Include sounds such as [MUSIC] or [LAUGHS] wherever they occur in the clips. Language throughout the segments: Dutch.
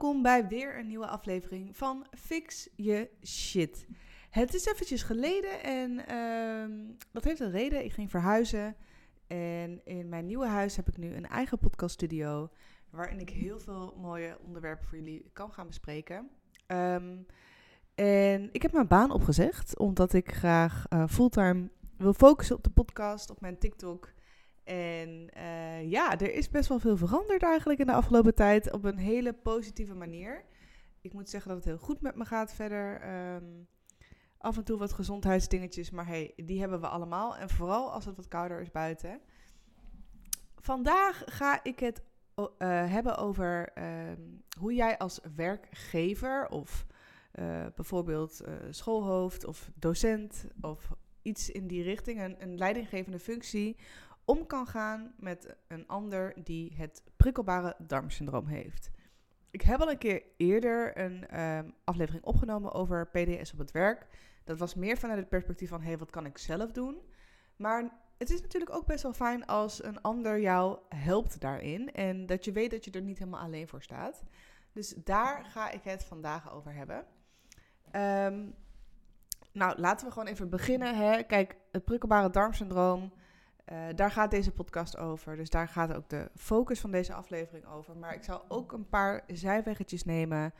Welkom bij weer een nieuwe aflevering van Fix Je Shit. Het is eventjes geleden en ehm, dat heeft een reden. Ik ging verhuizen en in mijn nieuwe huis heb ik nu een eigen podcaststudio waarin ik heel veel mooie onderwerpen voor jullie kan gaan bespreken. Ehm, en ik heb mijn baan opgezegd omdat ik graag uh, fulltime wil focussen op de podcast, op mijn TikTok en uh, ja, er is best wel veel veranderd eigenlijk in de afgelopen tijd op een hele positieve manier. Ik moet zeggen dat het heel goed met me gaat verder. Um, af en toe wat gezondheidsdingetjes, maar hey, die hebben we allemaal. En vooral als het wat kouder is buiten. Vandaag ga ik het uh, hebben over uh, hoe jij als werkgever of uh, bijvoorbeeld schoolhoofd of docent of iets in die richting, een leidinggevende functie, om kan gaan met een ander die het prikkelbare darmsyndroom heeft. Ik heb al een keer eerder een um, aflevering opgenomen over PDS op het werk. Dat was meer vanuit het perspectief van, hey, wat kan ik zelf doen? Maar het is natuurlijk ook best wel fijn als een ander jou helpt daarin. En dat je weet dat je er niet helemaal alleen voor staat. Dus daar ga ik het vandaag over hebben. Um, nou, laten we gewoon even beginnen. Hè. Kijk, het prikkelbare darmsyndroom uh, daar gaat deze podcast over. Dus daar gaat ook de focus van deze aflevering over. Maar ik zal ook een paar zijweggetjes nemen.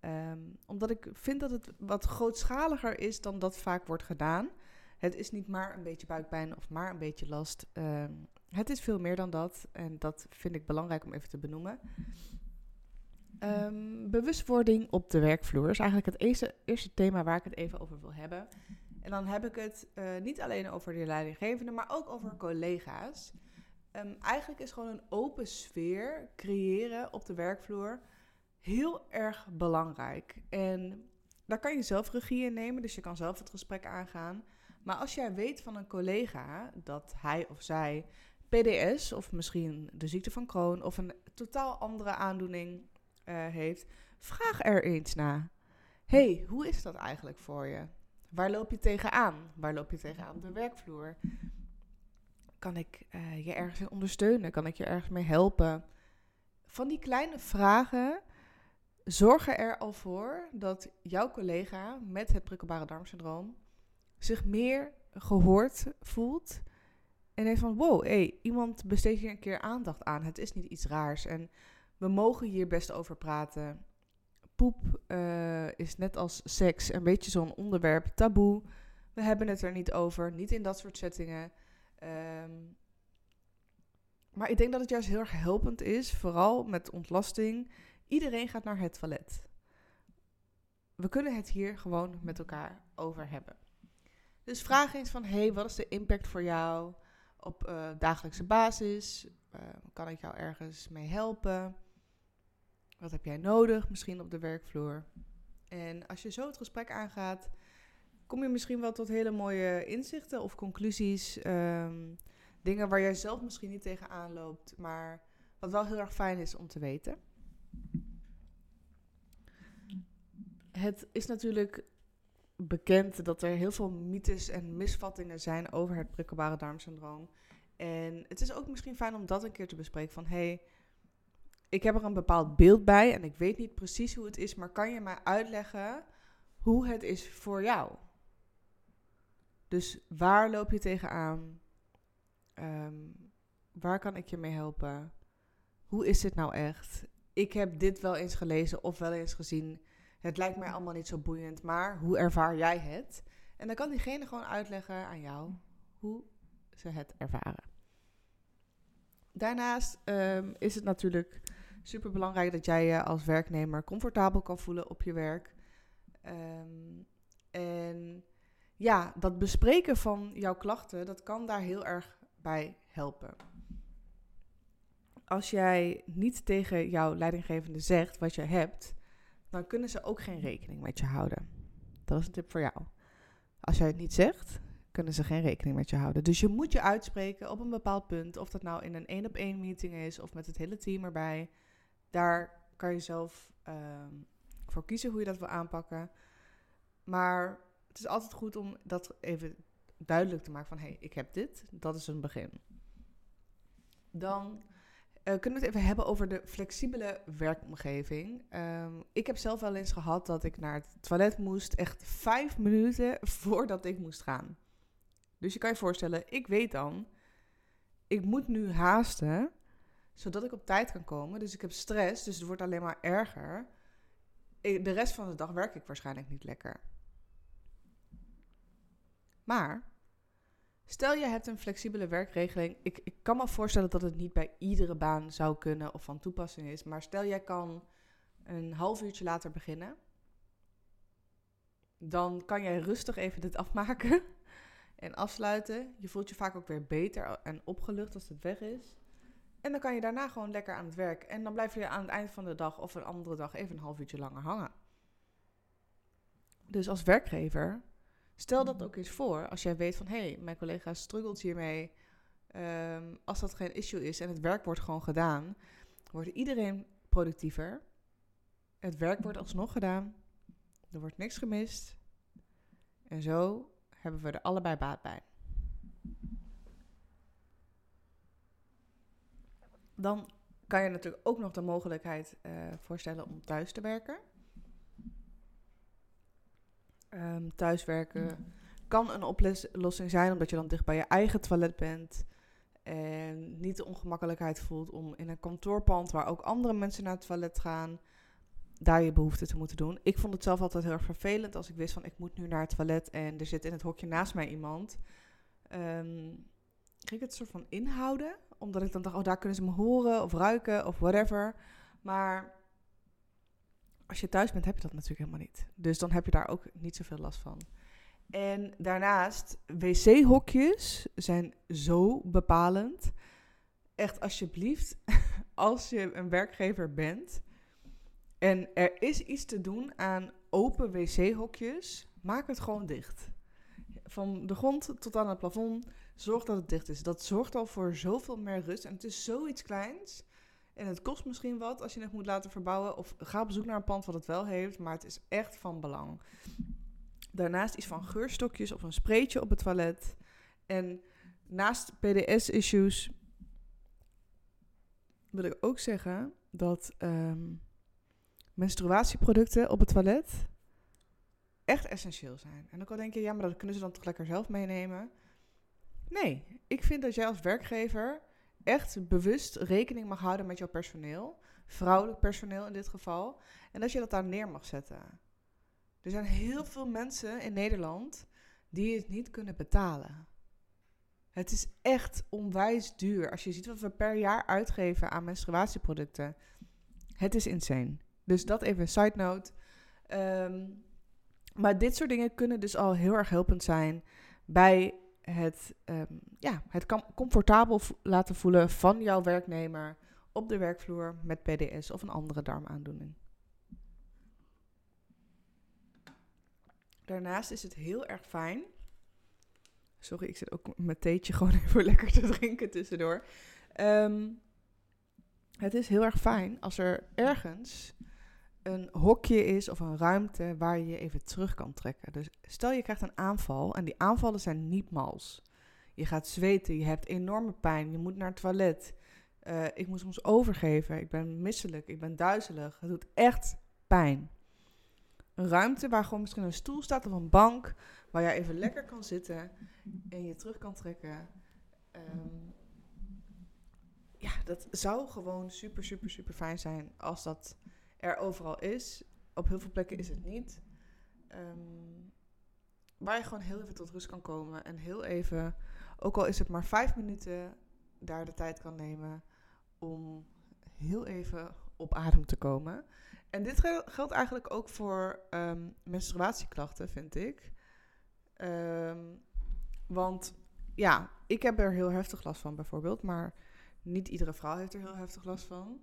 Um, omdat ik vind dat het wat grootschaliger is dan dat vaak wordt gedaan. Het is niet maar een beetje buikpijn of maar een beetje last. Um, het is veel meer dan dat. En dat vind ik belangrijk om even te benoemen. Um, bewustwording op de werkvloer is eigenlijk het eerste, eerste thema waar ik het even over wil hebben. En dan heb ik het uh, niet alleen over de leidinggevende, maar ook over collega's. Um, eigenlijk is gewoon een open sfeer creëren op de werkvloer heel erg belangrijk. En daar kan je zelf regie in nemen, dus je kan zelf het gesprek aangaan. Maar als jij weet van een collega dat hij of zij PDS of misschien de ziekte van Crohn of een totaal andere aandoening uh, heeft, vraag er eens na. hey, hoe is dat eigenlijk voor je? Waar loop je tegenaan? Waar loop je tegenaan op de werkvloer? Kan ik uh, je ergens in ondersteunen? Kan ik je ergens mee helpen? Van die kleine vragen zorgen er al voor dat jouw collega met het prikkelbare darmsyndroom zich meer gehoord voelt. En denkt van, wow, hey, iemand besteedt hier een keer aandacht aan. Het is niet iets raars. En we mogen hier best over praten poep uh, is net als seks een beetje zo'n onderwerp, taboe. We hebben het er niet over, niet in dat soort settingen. Um, maar ik denk dat het juist heel erg helpend is, vooral met ontlasting. Iedereen gaat naar het toilet. We kunnen het hier gewoon met elkaar over hebben. Dus vraag eens van, hey, wat is de impact voor jou op uh, dagelijkse basis? Uh, kan ik jou ergens mee helpen? Wat heb jij nodig, misschien op de werkvloer? En als je zo het gesprek aangaat, kom je misschien wel tot hele mooie inzichten of conclusies. Um, dingen waar jij zelf misschien niet tegenaan loopt, maar wat wel heel erg fijn is om te weten. Het is natuurlijk bekend dat er heel veel mythes en misvattingen zijn over het prikkelbare darmsyndroom. En het is ook misschien fijn om dat een keer te bespreken van hey, ik heb er een bepaald beeld bij en ik weet niet precies hoe het is, maar kan je mij uitleggen hoe het is voor jou? Dus waar loop je tegenaan? Um, waar kan ik je mee helpen? Hoe is het nou echt? Ik heb dit wel eens gelezen of wel eens gezien. Het lijkt mij allemaal niet zo boeiend, maar hoe ervaar jij het? En dan kan diegene gewoon uitleggen aan jou hoe ze het ervaren. Daarnaast um, is het natuurlijk super belangrijk dat jij je als werknemer comfortabel kan voelen op je werk. Um, en ja, dat bespreken van jouw klachten, dat kan daar heel erg bij helpen. Als jij niet tegen jouw leidinggevende zegt wat je hebt, dan kunnen ze ook geen rekening met je houden. Dat is een tip voor jou. Als jij het niet zegt, kunnen ze geen rekening met je houden. Dus je moet je uitspreken op een bepaald punt. Of dat nou in een één op één meeting is of met het hele team erbij. Daar kan je zelf uh, voor kiezen hoe je dat wil aanpakken. Maar het is altijd goed om dat even duidelijk te maken van... hé, hey, ik heb dit, dat is een begin. Dan Uh, kunnen we het even hebben over de flexibele werkomgeving? Ehm, ik heb zelf wel eens gehad dat ik naar het toilet moest, echt vijf minuten [LAUGHS] voordat ik moest gaan. Dus je kan je voorstellen, ik weet dan, ik moet nu haasten, zodat ik op tijd kan komen. Dus ik heb stress, dus het wordt alleen maar erger. de rest van de dag werk ik waarschijnlijk niet lekker. Maar Stel je hebt een flexibele werkregeling. Ik, ik kan me voorstellen dat het niet bij iedere baan zou kunnen of van toepassing is. Maar stel jij kan een half uurtje later beginnen. Dan kan jij rustig even dit afmaken [LAUGHS] en afsluiten. Je voelt je vaak ook weer beter en opgelucht als het weg is. En dan kan je daarna gewoon lekker aan het werk. En dan blijf je aan het eind van de dag of een andere dag even een half uurtje langer hangen. Dus als werkgever Stel dat ook eens voor, als jij weet van hé, hey, mijn collega struggelt hiermee. Um, als dat geen issue is en het werk wordt gewoon gedaan, wordt iedereen productiever. Het werk wordt alsnog gedaan. Er wordt niks gemist. En zo hebben we er allebei baat bij. Dan kan je natuurlijk ook nog de mogelijkheid uh, voorstellen om thuis te werken. Um, thuiswerken kan een oplossing zijn, omdat je dan dicht bij je eigen toilet bent. En niet de ongemakkelijkheid voelt om in een kantoorpand waar ook andere mensen naar het toilet gaan, daar je behoefte te moeten doen. Ik vond het zelf altijd heel erg vervelend als ik wist van ik moet nu naar het toilet en er zit in het hokje naast mij iemand. Um, ging het soort van inhouden, omdat ik dan dacht, oh daar kunnen ze me horen of ruiken of whatever. Maar als je thuis bent, heb je dat natuurlijk helemaal niet. Dus dan heb je daar ook niet zoveel last van. En daarnaast, wc-hokjes zijn zo bepalend. Echt, alsjeblieft, [LAUGHS] als je een werkgever bent en er is iets te doen aan open wc-hokjes, maak het gewoon dicht. Van de grond tot aan het plafond, zorg dat het dicht is. Dat zorgt al voor zoveel meer rust. En het is zoiets kleins. En het kost misschien wat als je het moet laten verbouwen. Of ga op zoek naar een pand wat het wel heeft. Maar het is echt van belang. Daarnaast iets van geurstokjes of een spreetje op het toilet. En naast PDS-issues wil ik ook zeggen dat um, menstruatieproducten op het toilet echt essentieel zijn. En dan kan denk je, ja, maar dat kunnen ze dan toch lekker zelf meenemen? Nee, ik vind dat jij als werkgever echt bewust rekening mag houden met jouw personeel. Vrouwelijk personeel in dit geval. En dat je dat daar neer mag zetten. Er zijn heel veel mensen in Nederland die het niet kunnen betalen. Het is echt onwijs duur. Als je ziet wat we per jaar uitgeven aan menstruatieproducten. Het is insane. Dus dat even een side note. Ehm, maar dit soort dingen kunnen dus al heel erg helpend zijn bij het, um, ja, het comfortabel laten voelen van jouw werknemer op de werkvloer met PDS of een andere darmaandoening. Daarnaast is het heel erg fijn. Sorry, ik zit ook mijn theetje gewoon [LAUGHS] even lekker te drinken tussendoor. Um, het is heel erg fijn als er ergens een hokje is of een ruimte waar je je even terug kan trekken. Dus stel je krijgt een aanval en die aanvallen zijn niet mals. Je gaat zweten, je hebt enorme pijn, je moet naar het toilet. Uh, ik moet soms overgeven, ik ben misselijk, ik ben duizelig. Het doet echt pijn. Een ruimte waar gewoon misschien een stoel staat of een bank, waar je even lekker kan zitten en je terug kan trekken. Um, ja, dat zou gewoon super, super, super fijn zijn als dat er overal is. Op heel veel plekken is het niet. Um, waar je gewoon heel even tot rust kan komen en heel even, ook al is het maar vijf minuten, daar de tijd kan nemen om heel even op adem te komen. En dit geldt eigenlijk ook voor um, menstruatieklachten, vind ik. Um, want ja, ik heb er heel heftig last van bijvoorbeeld, maar niet iedere vrouw heeft er heel heftig last van.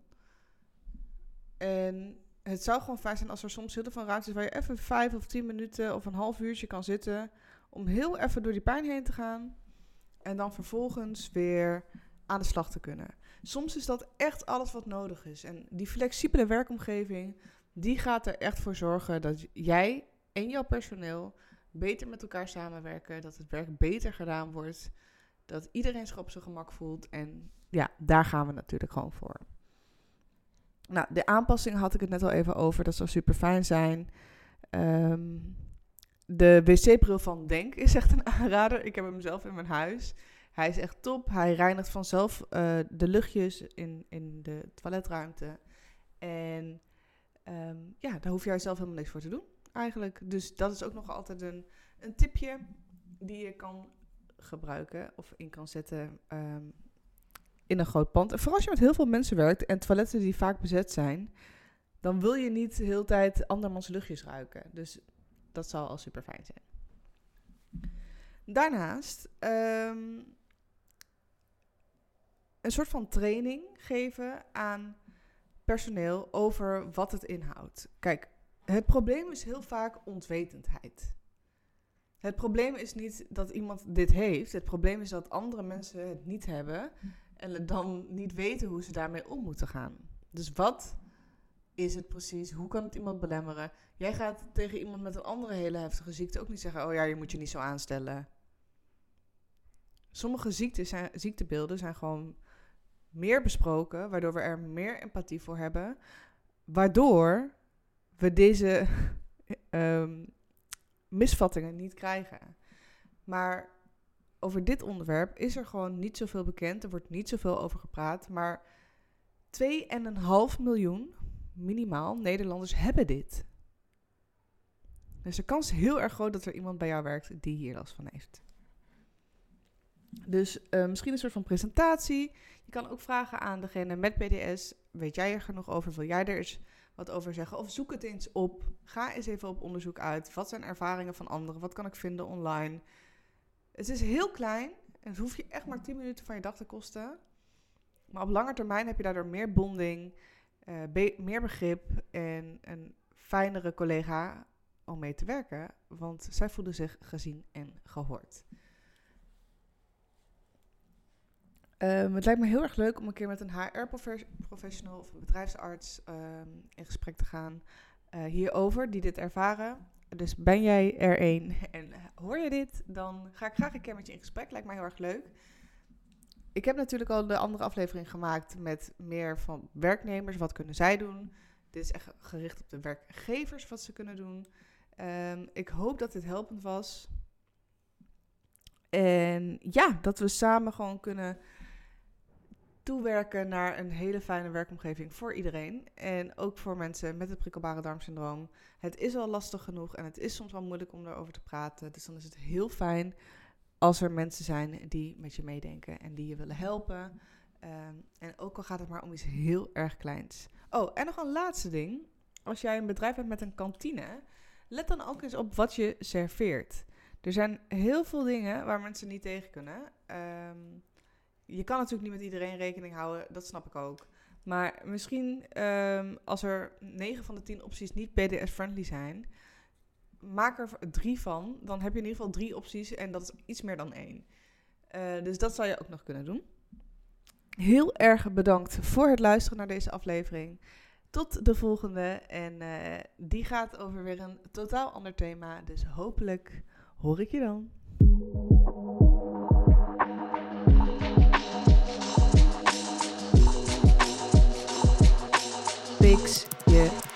En het zou gewoon fijn zijn als er soms heel veel ruimte is waar je even vijf of tien minuten of een half uurtje kan zitten. Om heel even door die pijn heen te gaan. En dan vervolgens weer aan de slag te kunnen. Soms is dat echt alles wat nodig is. En die flexibele werkomgeving, die gaat er echt voor zorgen dat jij en jouw personeel beter met elkaar samenwerken. Dat het werk beter gedaan wordt. Dat iedereen zich op zijn gemak voelt. En ja, daar gaan we natuurlijk gewoon voor. Nou, de aanpassingen had ik het net al even over. Dat zou super fijn zijn. Ehm, de wc-bril van Denk is echt een [LAUGHS] aanrader. Ik heb hem zelf in mijn huis. Hij is echt top. Hij reinigt vanzelf uh, de luchtjes in, in de toiletruimte. En um, ja, daar hoef jij zelf helemaal niks voor te doen, eigenlijk. Dus dat is ook nog altijd een, een tipje die je kan gebruiken of in kan zetten um, in een groot pand. En vooral als je met heel veel mensen werkt en toiletten die vaak bezet zijn, dan wil je niet de hele tijd andermans luchtjes ruiken. Dus dat zal al super fijn zijn. Daarnaast um, een soort van training geven aan personeel over wat het inhoudt. Kijk, het probleem is heel vaak ontwetendheid. Het probleem is niet dat iemand dit heeft. Het probleem is dat andere mensen het niet hebben en dan niet weten hoe ze daarmee om moeten gaan. Dus wat is het precies? Hoe kan het iemand belemmeren? Jij gaat tegen iemand met een andere hele heftige ziekte ook niet zeggen: Oh ja, je moet je niet zo aanstellen. Sommige ziektes zijn, ziektebeelden zijn gewoon meer besproken, waardoor we er meer empathie voor hebben, waardoor we deze um, [LAUGHS] misvattingen niet krijgen. Maar over dit onderwerp is er gewoon niet zoveel bekend, er wordt niet zoveel over gepraat, maar 2,5 miljoen minimaal Nederlanders hebben dit. Dus de kans is heel erg groot dat er iemand bij jou werkt die hier last van heeft. Dus uh, misschien een soort van presentatie. Je kan ook vragen aan degene met PDS. Weet jij er genoeg over? Wil jij er eens wat over zeggen? Of zoek het eens op. Ga eens even op onderzoek uit. Wat zijn ervaringen van anderen? Wat kan ik vinden online? Het is heel klein. En het hoeft je echt maar 10 minuten van je dag te kosten. Maar op lange termijn heb je daardoor meer bonding, be meer begrip en een fijnere collega om mee te werken. Want zij voelen zich gezien en gehoord. Um, het lijkt me heel erg leuk om een keer met een HR-professional of een bedrijfsarts um, in gesprek te gaan uh, hierover, die dit ervaren. Dus ben jij er een en hoor je dit, dan ga ik graag een keer met je in gesprek. Lijkt mij heel erg leuk. Ik heb natuurlijk al de andere aflevering gemaakt met meer van werknemers. Wat kunnen zij doen? Dit is echt gericht op de werkgevers, wat ze kunnen doen. Um, ik hoop dat dit helpend was. En ja, dat we samen gewoon kunnen toewerken naar een hele fijne werkomgeving voor iedereen. En ook voor mensen met het prikkelbare darmsyndroom. Het is al lastig genoeg en het is soms wel moeilijk om erover te praten. Dus dan is het heel fijn als er mensen zijn die met je meedenken en die je willen helpen. Ehm, en ook al gaat het maar om iets heel erg kleins. Oh, en nog een laatste ding. Als jij een bedrijf hebt met een kantine, let dan ook eens op wat je serveert. Er zijn heel veel dingen waar mensen niet tegen kunnen. Um, je kan natuurlijk niet met iedereen rekening houden, dat snap ik ook. Maar misschien um, als er 9 van de 10 opties niet PDS-friendly zijn, maak er drie van. Dan heb je in ieder geval drie opties en dat is iets meer dan één. Uh, dus dat zou je ook nog kunnen doen. Heel erg bedankt voor het luisteren naar deze aflevering. Tot de volgende. En uh, die gaat over weer een totaal ander thema. Dus hopelijk hoor ik je dan. Fix je